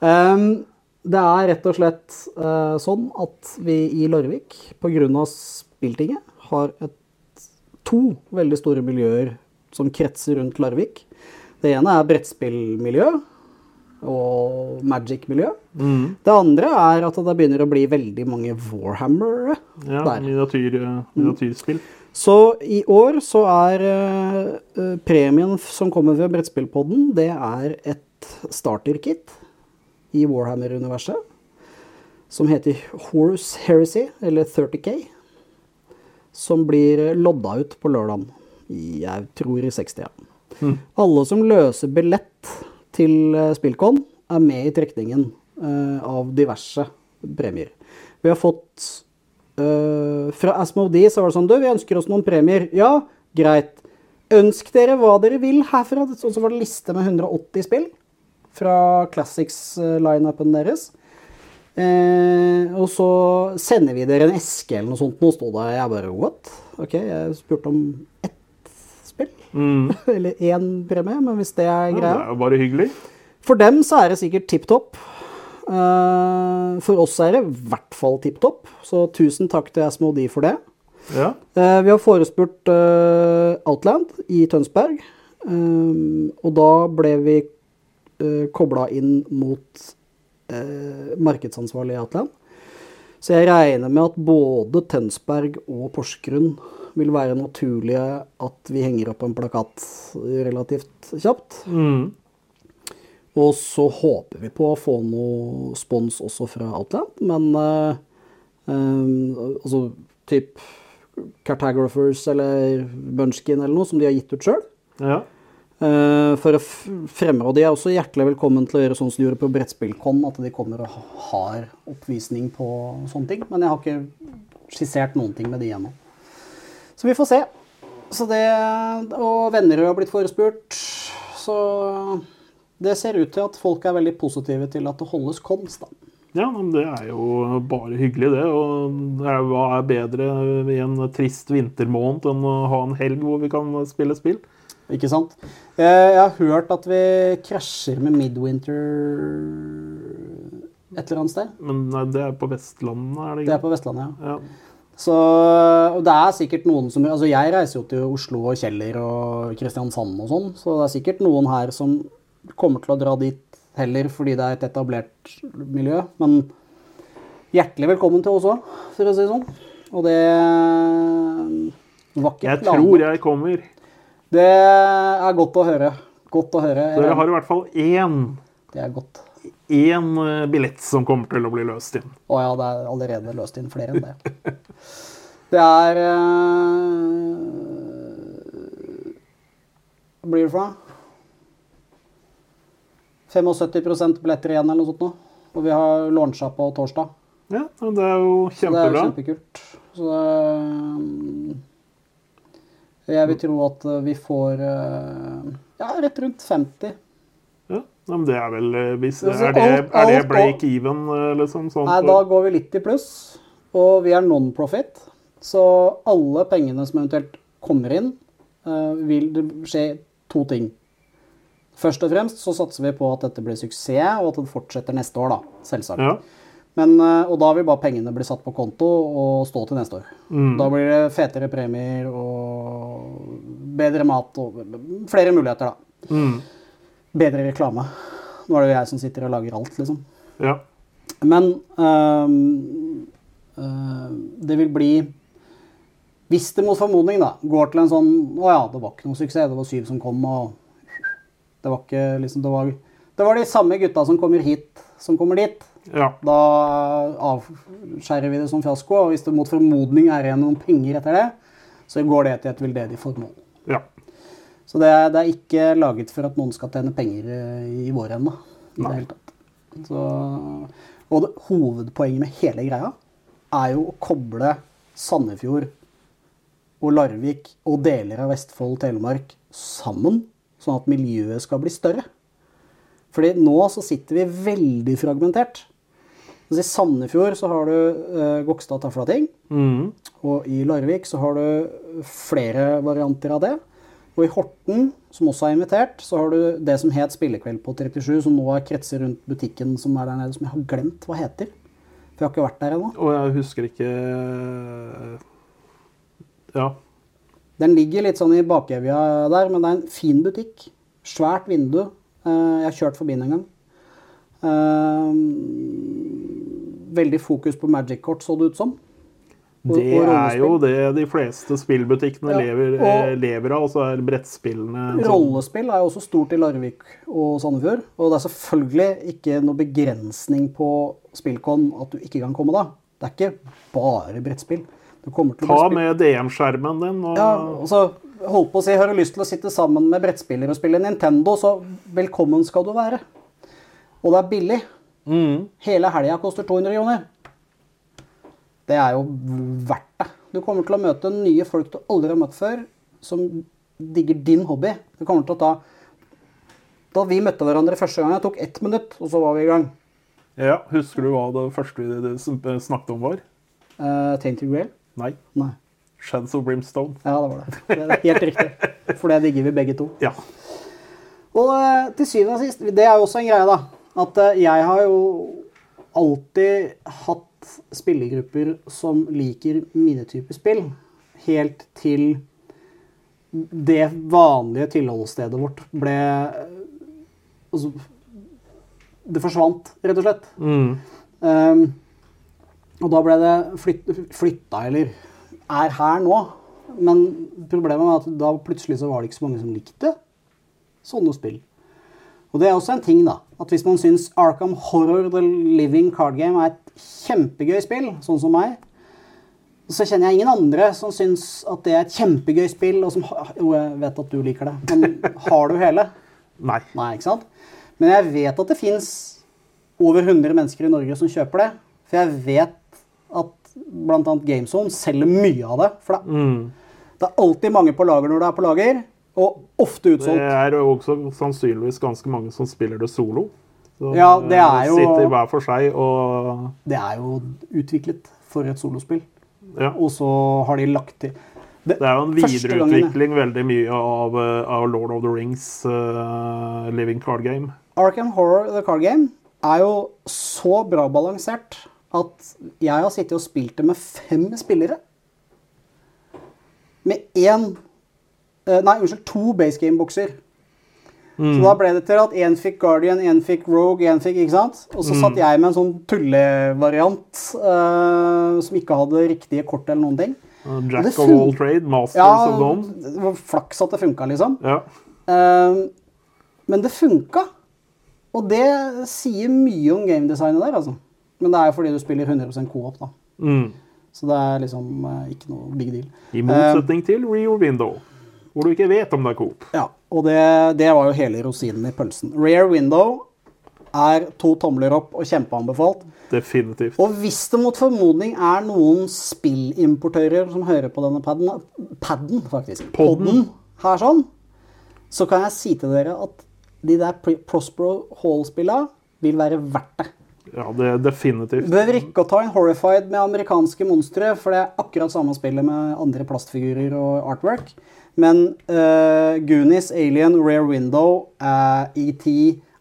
um, *laughs* det er rett og slett uh, sånn at vi i Larvik, pga. Spilltinget, har et, to veldig store miljøer som kretser rundt Larvik. Det ene er brettspillmiljø og Magic-miljø. Mm. Det andre er at det begynner å bli veldig mange Warhammere Ja, der. miniatyr, miniatyrspill. Mm. Så i år så er eh, eh, premien som kommer fra Brettspillpodden, det er et starterkit i Warhammer-universet. Som heter Horse Heresy, eller 30K. Som blir lodda ut på lørdagen. Jeg tror i 60. Ja. Alle som løser billett til eh, Spillcon, er med i trekningen uh, av diverse premier. Vi har fått uh, Fra Asmodee så var det sånn Du, vi ønsker oss noen premier. Ja, greit. Ønsk dere hva dere vil herfra. Og så var det liste med 180 spill fra Classics-lineupen deres. Eh, og så sender vi dere en eske eller noe sånt. Nå sto det Jeg bare What? Ok, jeg spurte om ett spill. Mm. *laughs* eller én premie, men hvis det er Ja, det er jo bare hyggelig. For dem så er det sikkert tipp topp. Eh, for oss er det i hvert fall tipp topp, så tusen takk til Asmodee for det. Ja. Eh, vi har forespurt eh, Outland i Tønsberg, eh, og da ble vi uh, kobla inn mot eh, markedsansvarlig i Atlan. Så jeg regner med at både Tønsberg og Porsgrunn vil være naturlige at vi henger opp en plakat relativt kjapt. Mm. Og så håper vi på å få noe spons også fra Outland, men eh, eh, altså typ Cartographers eller Bunchkin eller noe som de har gitt ut sjøl. ja. For å f- fremme, og de er også hjertelig velkommen til å gjøre sånn som de gjorde på Brettspillkon, at de kommer og har oppvisning på sånne ting. Men jeg har ikke skissert noen ting med de ennå. Så vi får se. Det, og venner har blitt forespurt. Så det ser ut til at folk er veldig positive til at det holdes konst, da. Ja, men det er jo bare hyggelig, det. Og hva er bedre i en trist vintermåned enn å ha en helg hvor vi kan spille spill? Ikke sant? Jeg, jeg har hørt at vi krasjer med Midwinter et eller annet sted. Men nei, det er på Vestlandet, er det ikke? Det er på Vestlandet, ja. Ja. Så og det er sikkert noen som Altså, jeg reiser jo til Oslo og Kjeller og Kristiansand og sånn, så det er sikkert noen her som kommer til å dra dit heller fordi det er et etablert miljø. Men hjertelig velkommen til oss òg, for å si det sånn. Og det var ikke Jeg planen. tror jeg kommer. Det er godt å høre. Godt å høre. Dere har i hvert fall én, Det er godt. én eh, billett som kommer til å bli løst inn. Å ja, det er allerede løst inn flere enn det. *laughs* Det er eh, Hva blir det for noe? 75% billetter igjen eller noe sånt nå. Og vi har launcha på torsdag. Ja, det er jo Så det er jo kjempekult. Så det, Jeg vil tro at vi får eh, ja, rett rundt 50. Ja, men det er vel eh, hvis, Er det, er det break even, eh, liksom? Sånn Nei, da går vi litt i pluss. Og vi er non-profit. Så alle pengene som eventuelt kommer inn, eh, vil det skje to ting. Først og fremst så satser vi på at dette blir suksess, og at det fortsetter neste år, da. Selvsagt. Ja. Men, eh, og da vil bare pengene bli satt på konto og stå til neste år. Mm. Da blir det fetere premier og bedre mat og flere muligheter, da. Mm. Bedre reklame. Nå er det jo jeg som sitter og lager alt, liksom. Ja. Men øhm, øh, det vil bli Hvis det mot formodning da, går til en sånn Å ja, det var ikke noe suksess, det var syv som kom, og det var ikke liksom Det var, det var de samme gutta som kommer hit, som kommer dit. Ja. Da avskjærer vi det som fiasko. Og hvis det mot formodning er igjen noen penger etter det, så går det til et veldedig formål. ja. Så det er, det er ikke laget for at noen skal tjene penger eh, i vår ende. I Nei. det hele tatt. Så, og det, hovedpoenget med hele greia er jo å koble Sandefjord og Larvik og deler av Vestfold og Telemark sammen, sånn at miljøet skal bli større. Fordi nå så sitter vi veldig fragmentert. Altså I Sandefjord så har du eh, Gokstad Taflating. Mm. Og i Larvik så har du flere varianter av det. Og i Horten, som også er invitert, så har du det som het Spillekveld på 37, som nå er kretser rundt butikken som er der nede, som jeg har glemt hva heter. For jeg har ikke vært der ennå. Og jeg husker ikke Ja. Den ligger litt sånn i bakevja der, men det er en fin butikk. Svært vindu. Eh, Jeg har kjørt forbi den en gang. Veldig fokus på Magic-kort, så det ut som. Og- Det og er jo det de fleste spillbutikkene Ja, lever, eh, lever av, og så er brettspillene sånn- Rollespill er jo også stort i Larvik og Sandefjord. Og det er selvfølgelig ikke noe begrensning på Spillcon at du ikke kan komme da. Det er ikke bare brettspill. Ta med DM-skjermen din og Ja, altså, holdt på å si, Har du lyst til å sitte sammen med brettspillere og spille Nintendo, så velkommen skal du være. Og det er billig. Mm. Hele helga koster 200 kroner. Det er jo verdt det. Du kommer til å møte nye folk du aldri har møtt før, som digger din hobby. Du kommer til å ta Da vi møtte hverandre første gang, det tok ett minutt, og så var vi i gang. Ja, Husker du hva det første vi snakket om var? Uh, Tainted Grail? Nei. Nei. Shadows of Brimstone. Ja, det var det. Det er helt riktig. For det digger vi begge to. Ja. Og eh, til syvende og sist, det er jo også en greie, da. At eh, jeg har jo alltid hatt spillergrupper som liker mine typer spill. Helt til det vanlige tilholdsstedet vårt ble Altså Det forsvant, rett og slett. Mm. Um, og da ble det flyt, flytta, eller er her nå. Men problemet var at da plutselig så var det ikke så mange som likte sånne spill. Og det er også en ting, da. At hvis man syns Arkham Horror The Living Card Game er et kjempegøy spill, sånn som meg, så kjenner jeg ingen andre som syns at det er et kjempegøy spill, og som Jo, jeg vet at du liker det, men *laughs* har du hele? Nei. Nei, ikke sant? Men jeg vet at det fins over 100 mennesker i Norge som kjøper det. For jeg vet at bl.a. GameZone selger mye av det. For det, Mm. det er alltid mange på lager når det er på lager, og ofte utsolgt. Det er jo også sannsynligvis ganske mange som spiller det solo. Så, Ja, det er eh, jo- Sitter hver for seg og Det er jo utviklet for et solospill. Ja. Og så har de lagt til Det er jo en videreutvikling veldig mye av, eh, av Lord of the Rings uh, Living Card Game. Arkham Horror The Card Game er jo så bra balansert at jeg har sittet og spilt det med fem spillere. Med én Nei, unnskyld, to base game-bokser. Så da ble det til at én fikk Guardian, én fikk Rogue, én fikk Ikke sant? Og så satt jeg med en sånn tullevariant uh, som ikke hadde riktige kort eller noen ting. Uh, Jack of all trade, masters Ja, of none. det var flaks at det funka, liksom. Ja. Uh, men det funka. Og det sier mye om gamedesignet der, altså. Men det er jo fordi du spiller 100% co-op, da. Mm. Så det er liksom eh, ikke noe big deal. I motsetning til Rio Window, hvor du ikke vet om det er Coop. Ja, og det, det var jo hele rosinen i pølsen. Rear window er to tomler opp og kjempeanbefalt. Definitivt. Og hvis det mot formodning er noen spillimportører som hører på denne padden, padden faktisk, Podden. her sånn, så kan jeg si til dere at de der Prospero Hall-spillene vil være verdt det. Ja, det er definitivt. Behøver ikke å ta en Horrified med amerikanske monstre, for det er akkurat samme spillet med andre plastfigurer og artwork. Men uh, Goonies, Alien, Rare Window, uh, ET,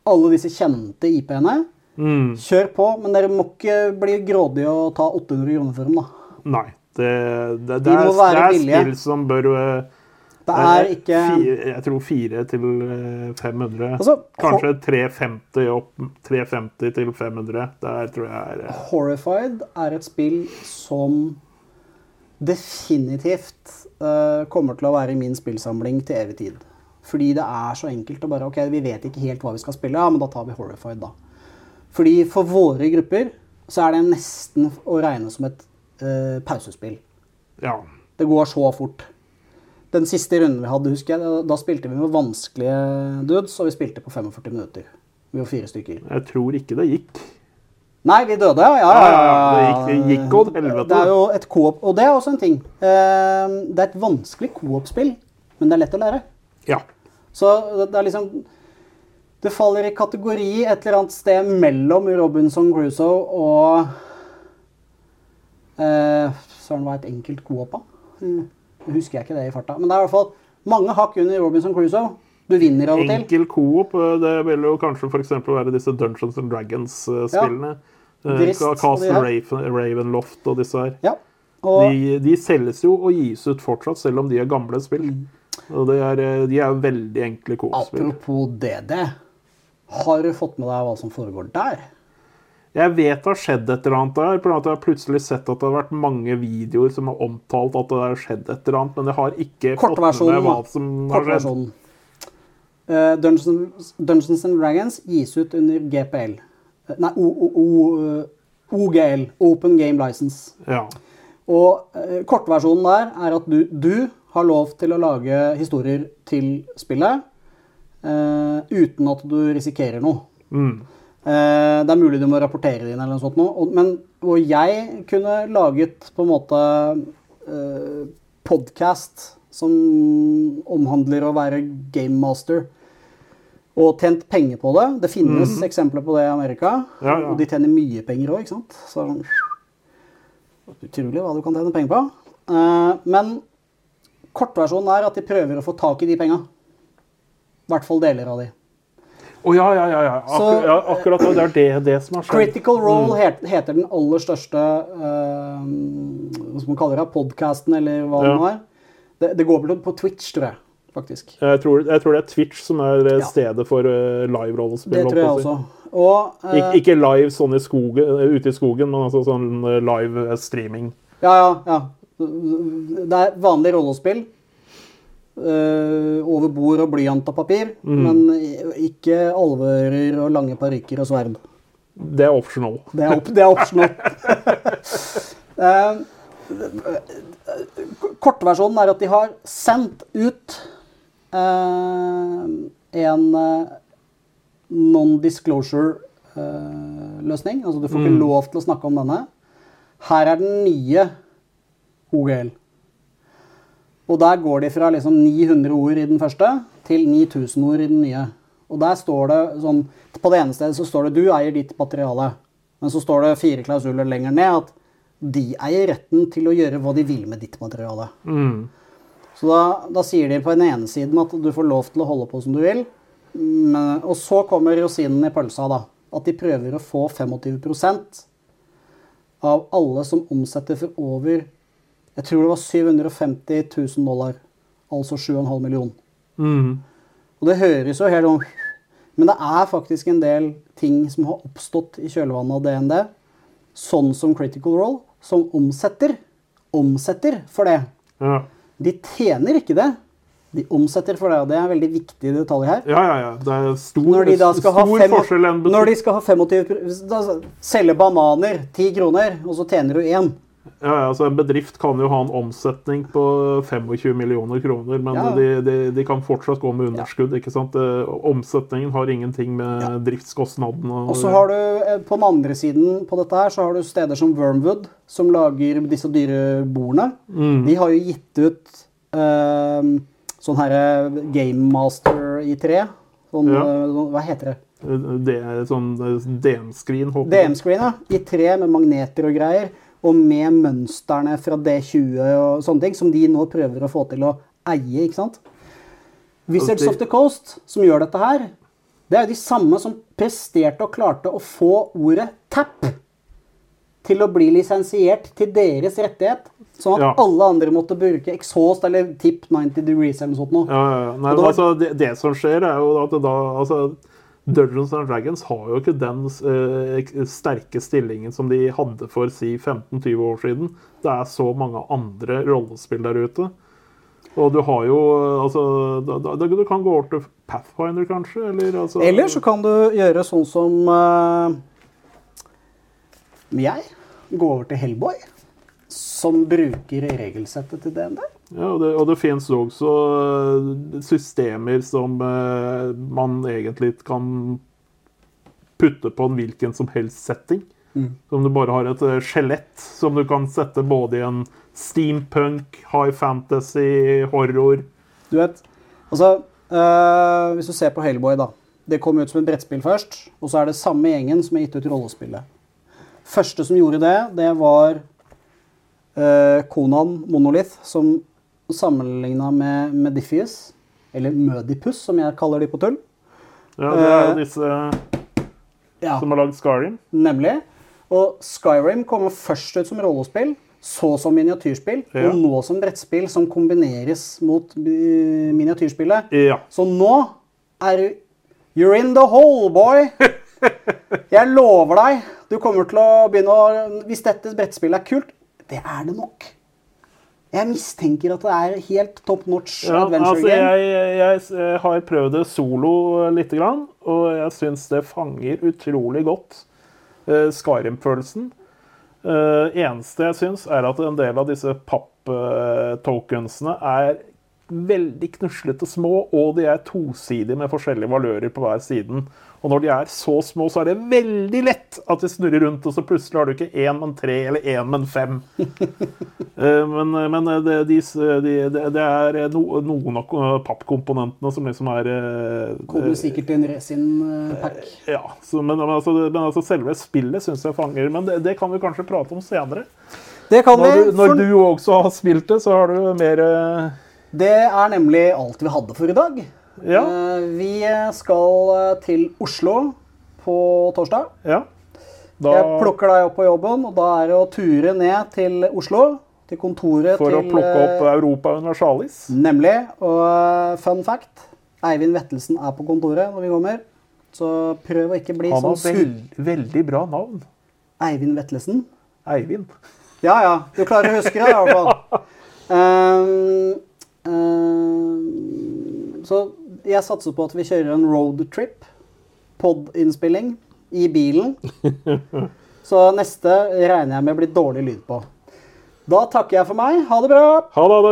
alle disse kjente IP-ene, Mm. kjør på. Men dere må ikke bli grådige og ta 800 kroner for dem, da. Nei. Det, det, De det, er, det er spill som bør uh, Det er ikke Fire, jeg tror 4 til eh, 500. Altså, Kanskje 350 opp 350 til 500. Der tror jeg er eh, Horrified er et spill som definitivt eh, kommer til å være i min spillsamling til evig tid. Fordi det er så enkelt å bare Ok, vi vet ikke helt hva vi skal spille, ja, men da tar vi Horrified, da. Fordi for våre grupper så er det nesten å regne som et uh, pausespill. Ja. Det går så fort. Den siste runden vi hadde, husker jeg, da, da spilte vi med vanskelige dudes, og vi spilte på 45 minutter. Vi var fire stykker. Jeg tror ikke det gikk. Nei, vi døde, ja. ja, Ja, ja, ja, ja. Det gikk, gikk godt helvete. Det er jo et coop, og det er også en ting. Eh, Det er et vanskelig coop-spill, men det er lett å lære. Ja. Så det er liksom Det faller i kategori et eller annet sted mellom Robinson Crusoe og eh, Søren, hva et enkelt coop, da? Hmm, Husker jeg ikke det i farta. Men det er i hvert fall mange hakk under Robinson Crusoe. Du vinner av og til. Enkel coop, eh, det vil jo kanskje f.eks. være disse Dungeons and Dragons-spillene. Drist Castle. Raven, Ravenloft og disse her. Ja. Og De, de selges jo og gis ut fortsatt, selv om de er gamle spill. Og det er, eh, de er jo veldig enkle coop-spill. apropos DD, har du fått med deg hva som foregår der? Jeg vet det har skjedd et eller annet der. på at Jeg har plutselig sett at det har vært mange videoer som har omtalt at det har skjedd et eller annet, men jeg har ikke fått med meg hva som har skjedd. Uh, Dungeons, Dungeons and Dragons gis ut under GPL. Nei, o, o, o, eh, OGL. Open Game License. Ja. Og eh, kortversjonen der er at du, du har lov til å lage historier til spillet eh, uten at du risikerer noe. Mm. Eh, det er mulig du må rapportere det inn, eller noe sånt, nå, og, men hvor jeg kunne laget på en måte eh, podkast som omhandler å være game master, og tjent penger på det. Det finnes eksempler på det i Amerika. Ja, ja. og de tjener mye penger òg, ikke sant. Så utrolig hva du kan tjene penger på. Uh, men kortversjonen er at de prøver å få tak i de penga. I hvert fall deler av de. Å ja, ja, ja. ja. Akkur Så- ja akkurat det. Er det, det som har skjedd. Critical Role het, heter den aller største uh, Hva skal man kalle det? Podcasten, eller hva det nå er. Det, det går på Twitch, tror jeg. Faktisk. Jeg tror, jeg tror det er Twitch som er eh, Ja. stedet for uh, live-rollespill. Det tror jeg også. Og uh, Ik ikke live sånn i skogen, eh, ute i skogen, men altså sånn eh, live eh, streaming. Ja, ja, ja. Det er vanlig rollespill. Uh, over bord og blyant og papir. Mm. Men ikke alvører og lange parykker og sverd. Det er optional. Det er, op det er optional. uh, *laughs* kortversjonen er at de har sendt ut eh, en eh, non-disclosure-løsning. altså du får ikke Mm. lov til å snakke om denne. Her er den nye OGL. Og der går de fra liksom 900 ord i den første til 9000 ord i den nye. Og der står det sånn På det ene stedet så står det 'du eier ditt materiale'. Men så står det fire klausuler lenger ned at de eier retten til å gjøre hva de vil med ditt materiale. Mm. Så da, da sier de på den ene siden at du får lov til å holde på som du vil. Men, og så kommer rosinen i pølsa, da. At de prøver å få 25% av alle som omsetter for over Jeg tror det var 750 000 dollar. Altså 7,5 millioner. Mm. Og det høres jo helt om Men det er faktisk en del ting som har oppstått i kjølvannet av DND, sånn som Critical Role, som omsetter. Omsetter for det. Ja. De tjener ikke det. De omsetter for det, og det er en veldig viktig detalj her. ja, ja, ja. Det er stor, Når de da skal ha, fem, forskjell enn når de skal ha 25 da, Selge bananer 10 kroner, og så tjener du én. Ja, altså En bedrift kan jo ha en omsetning på 25 millioner kroner, men Ja. de, de, de kan fortsatt gå med underskudd. ikke sant? Eh, Omsetningen har ingenting med Ja. driftskostnadene Og så har du eh, på den andre siden på dette her, så har du steder som Wormwood, som lager disse dyre bordene. Mm. De har jo gitt ut eh, sånn herre Game Master i tre. Sånn, Ja. eh, sånn, hva heter det? Det er sånn eh, DM-screen. DM-screen, ja. I tre med magneter og greier. Og med mønstrene fra D20 og sånne ting, som de nå prøver å få til å eie, ikke sant? Wizards Og of the Coast, som gjør dette her, det er jo de samme som presterte og klarte å få ordet tap til å bli lisensiert til deres rettighet. Sånn at Ja. alle andre måtte bruke exhaust eller tip 90 degrees eller noe sånt. Noe. Ja, ja, ja. Nei, det var- altså, det, det som skjer, er jo at det da altså, Dungeons and Dragons har jo ikke den uh, sterke stillingen som de hadde for si 15-20 år siden. Det er så mange andre rollespill der ute. Og du har jo altså, da, da, da, Du kan gå over til Pathfinder, kanskje? Eller, altså, Eller så kan du gjøre sånn som uh, jeg. Gå over til Hellboy, som bruker regelsettet til DND. Ja, og det, og det finnes også eh, systemer som eh, man egentlig kan putte på en hvilken som helst setting. Som du bare har et eh, skjelett som du kan sette både i en steampunk, high fantasy, horror Du vet, altså øh, Hvis du ser på Hellboy, da. Det kom ut som et brettspill først, og så er det samme gjengen som har gitt ut rollespillet. Første som gjorde det, det var øh, Konan Monolith, som sammenligna med Mediphius, eller Mødipus, som jeg kaller de på tull. Ja, det er jo Eh, disse Ja, som har lagd Skyrim. Nemlig. Og Skyrim kommer først ut som rollespill, så som miniatyrspill, Ja. og nå som brettspill som kombineres mot eh, miniatyrspillet. Ja. Så nå er du You're in the hole, boy! *laughs* Jeg lover deg, du kommer til å begynne å Hvis dette brettspillet er kult, det er det nok. Jeg mistenker at det er helt top notch Ja, adventure altså game. jeg, jeg, har prøvd det solo lite grann, og jeg syns det fanger utrolig godt uh, Skyrim-følelsen. Uh, eneste jeg syns, er at en del av disse papp-tokensene er veldig knuslete små, og de er tosidige med forskjellige valører på hver siden. Og når de er så små, så er det veldig lett at de snurrer rundt, og så plutselig har du ikke én, men tre, eller én, men fem. *laughs* Eh, men men det, de, de, det, er no, noen av pappkomponentene som liksom er eh, Kommer sikkert i en resin-pack. ja, så, men, altså, men altså selve spillet syns jeg fanger. Men det, det kan vi kanskje prate om senere. Det kan vi. Når du, når du også har spilt det, så har du mer eh, Det er nemlig alt vi hadde for i dag. Ja. Eh, Vi skal eh, til Oslo på torsdag. Ja. Da, Jeg plukker deg opp på jobben, og da er det å ture ned til Oslo. Til kontoret for til å plukke opp eh, Europa Universalis. Nemlig. Og fun fact Eivind Vettelsen er på kontoret når vi kommer. Så prøv å ikke bli Han sånn har sur. veld, veldig bra navn. Eivind Vettelsen. Eivind. Ja, ja. Du klarer å huske det, i hvert fall. ja. um, um, så jeg satser på at vi kjører en roadtrip, pod-innspilling, i bilen. *laughs* Så neste regner jeg med blir dårlig lyd på. Da takker jeg for meg. Ha det bra! Ha det.